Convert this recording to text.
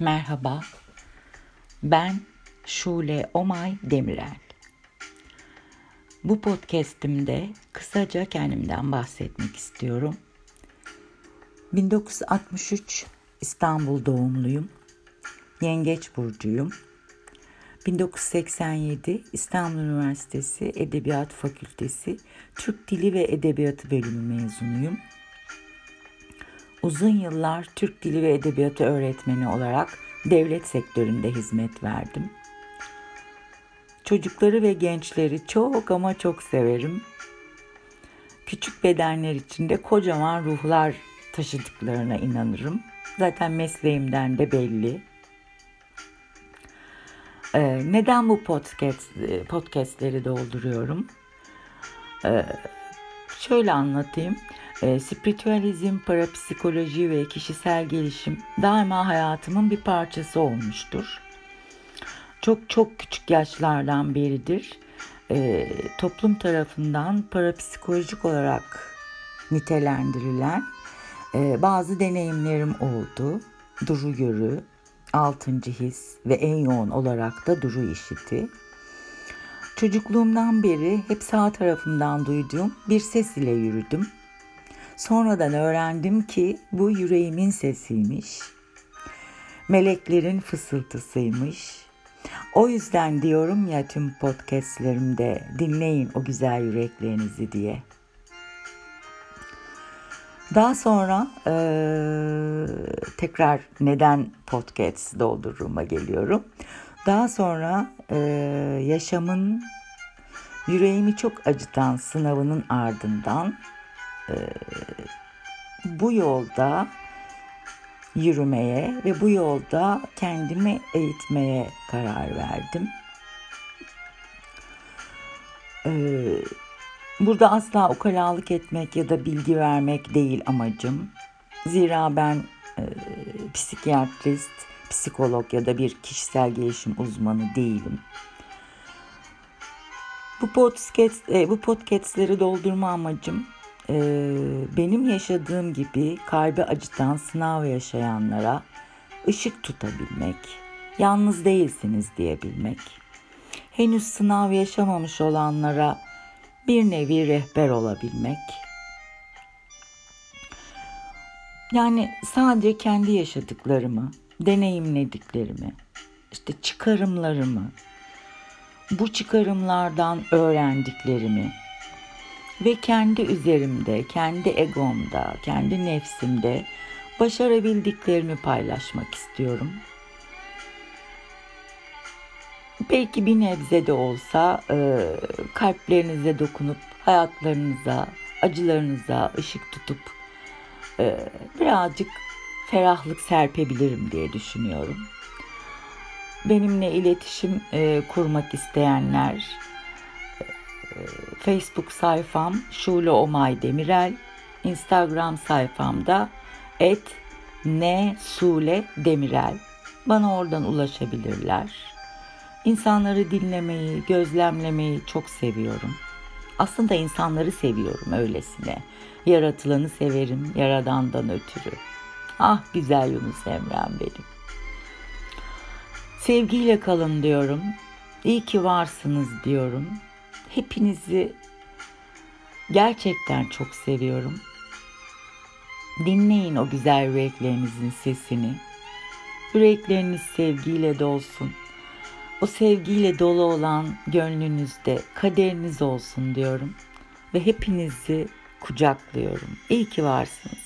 Merhaba, ben Şule Omay Demirel. Bu podcast'imde kısaca kendimden bahsetmek istiyorum. 1963 İstanbul doğumluyum. Yengeç burcuyum. 1987 İstanbul Üniversitesi Edebiyat Fakültesi Türk Dili ve Edebiyatı bölümü mezunuyum. Uzun yıllar Türk Dili ve Edebiyatı öğretmeni olarak devlet sektöründe hizmet verdim. Çocukları ve gençleri çok ama çok severim. Küçük bedenler içinde kocaman ruhlar taşıdıklarına inanırım. Zaten mesleğimden de belli. Ee, neden bu podcast podcastleri dolduruyorum? Ee, şöyle anlatayım. E, spiritüalizm, parapsikoloji ve kişisel gelişim daima hayatımın bir parçası olmuştur. Çok çok küçük yaşlardan beridir e, toplum tarafından parapsikolojik olarak nitelendirilen e, bazı deneyimlerim oldu. Duru görü, altıncı his ve en yoğun olarak da duru işiti. Çocukluğumdan beri hep sağ tarafımdan duyduğum bir ses ile yürüdüm Sonradan öğrendim ki bu yüreğimin sesiymiş. Meleklerin fısıltısıymış. O yüzden diyorum ya tüm podcastlerimde dinleyin o güzel yüreklerinizi diye. Daha sonra e, tekrar neden podcast dolduruma geliyorum. Daha sonra e, yaşamın yüreğimi çok acıtan sınavının ardından e, bu yolda yürümeye ve bu yolda kendimi eğitmeye karar verdim. Ee, burada asla ukalalık etmek ya da bilgi vermek değil amacım. Zira ben e, psikiyatrist, psikolog ya da bir kişisel gelişim uzmanı değilim. Bu podcast, e, bu podcastleri doldurma amacım e, benim yaşadığım gibi kalbi acıtan sınav yaşayanlara ışık tutabilmek, yalnız değilsiniz diyebilmek, henüz sınav yaşamamış olanlara bir nevi rehber olabilmek. Yani sadece kendi yaşadıklarımı, deneyimlediklerimi, işte çıkarımlarımı, bu çıkarımlardan öğrendiklerimi ve kendi üzerimde, kendi egomda, kendi nefsimde başarabildiklerimi paylaşmak istiyorum. Belki bir nebze de olsa e, kalplerinize dokunup hayatlarınıza, acılarınıza ışık tutup e, birazcık ferahlık serpebilirim diye düşünüyorum. Benimle iletişim e, kurmak isteyenler Facebook sayfam Şule Omay Demirel. Instagram sayfamda et ne Sule Demirel. Bana oradan ulaşabilirler. İnsanları dinlemeyi, gözlemlemeyi çok seviyorum. Aslında insanları seviyorum öylesine. Yaratılanı severim yaradandan ötürü. Ah güzel Yunus Emre'm benim. Sevgiyle kalın diyorum. İyi ki varsınız diyorum. Hepinizi gerçekten çok seviyorum. Dinleyin o güzel yüreklerinizin sesini. Yürekleriniz sevgiyle dolsun. O sevgiyle dolu olan gönlünüzde kaderiniz olsun diyorum. Ve hepinizi kucaklıyorum. İyi ki varsınız.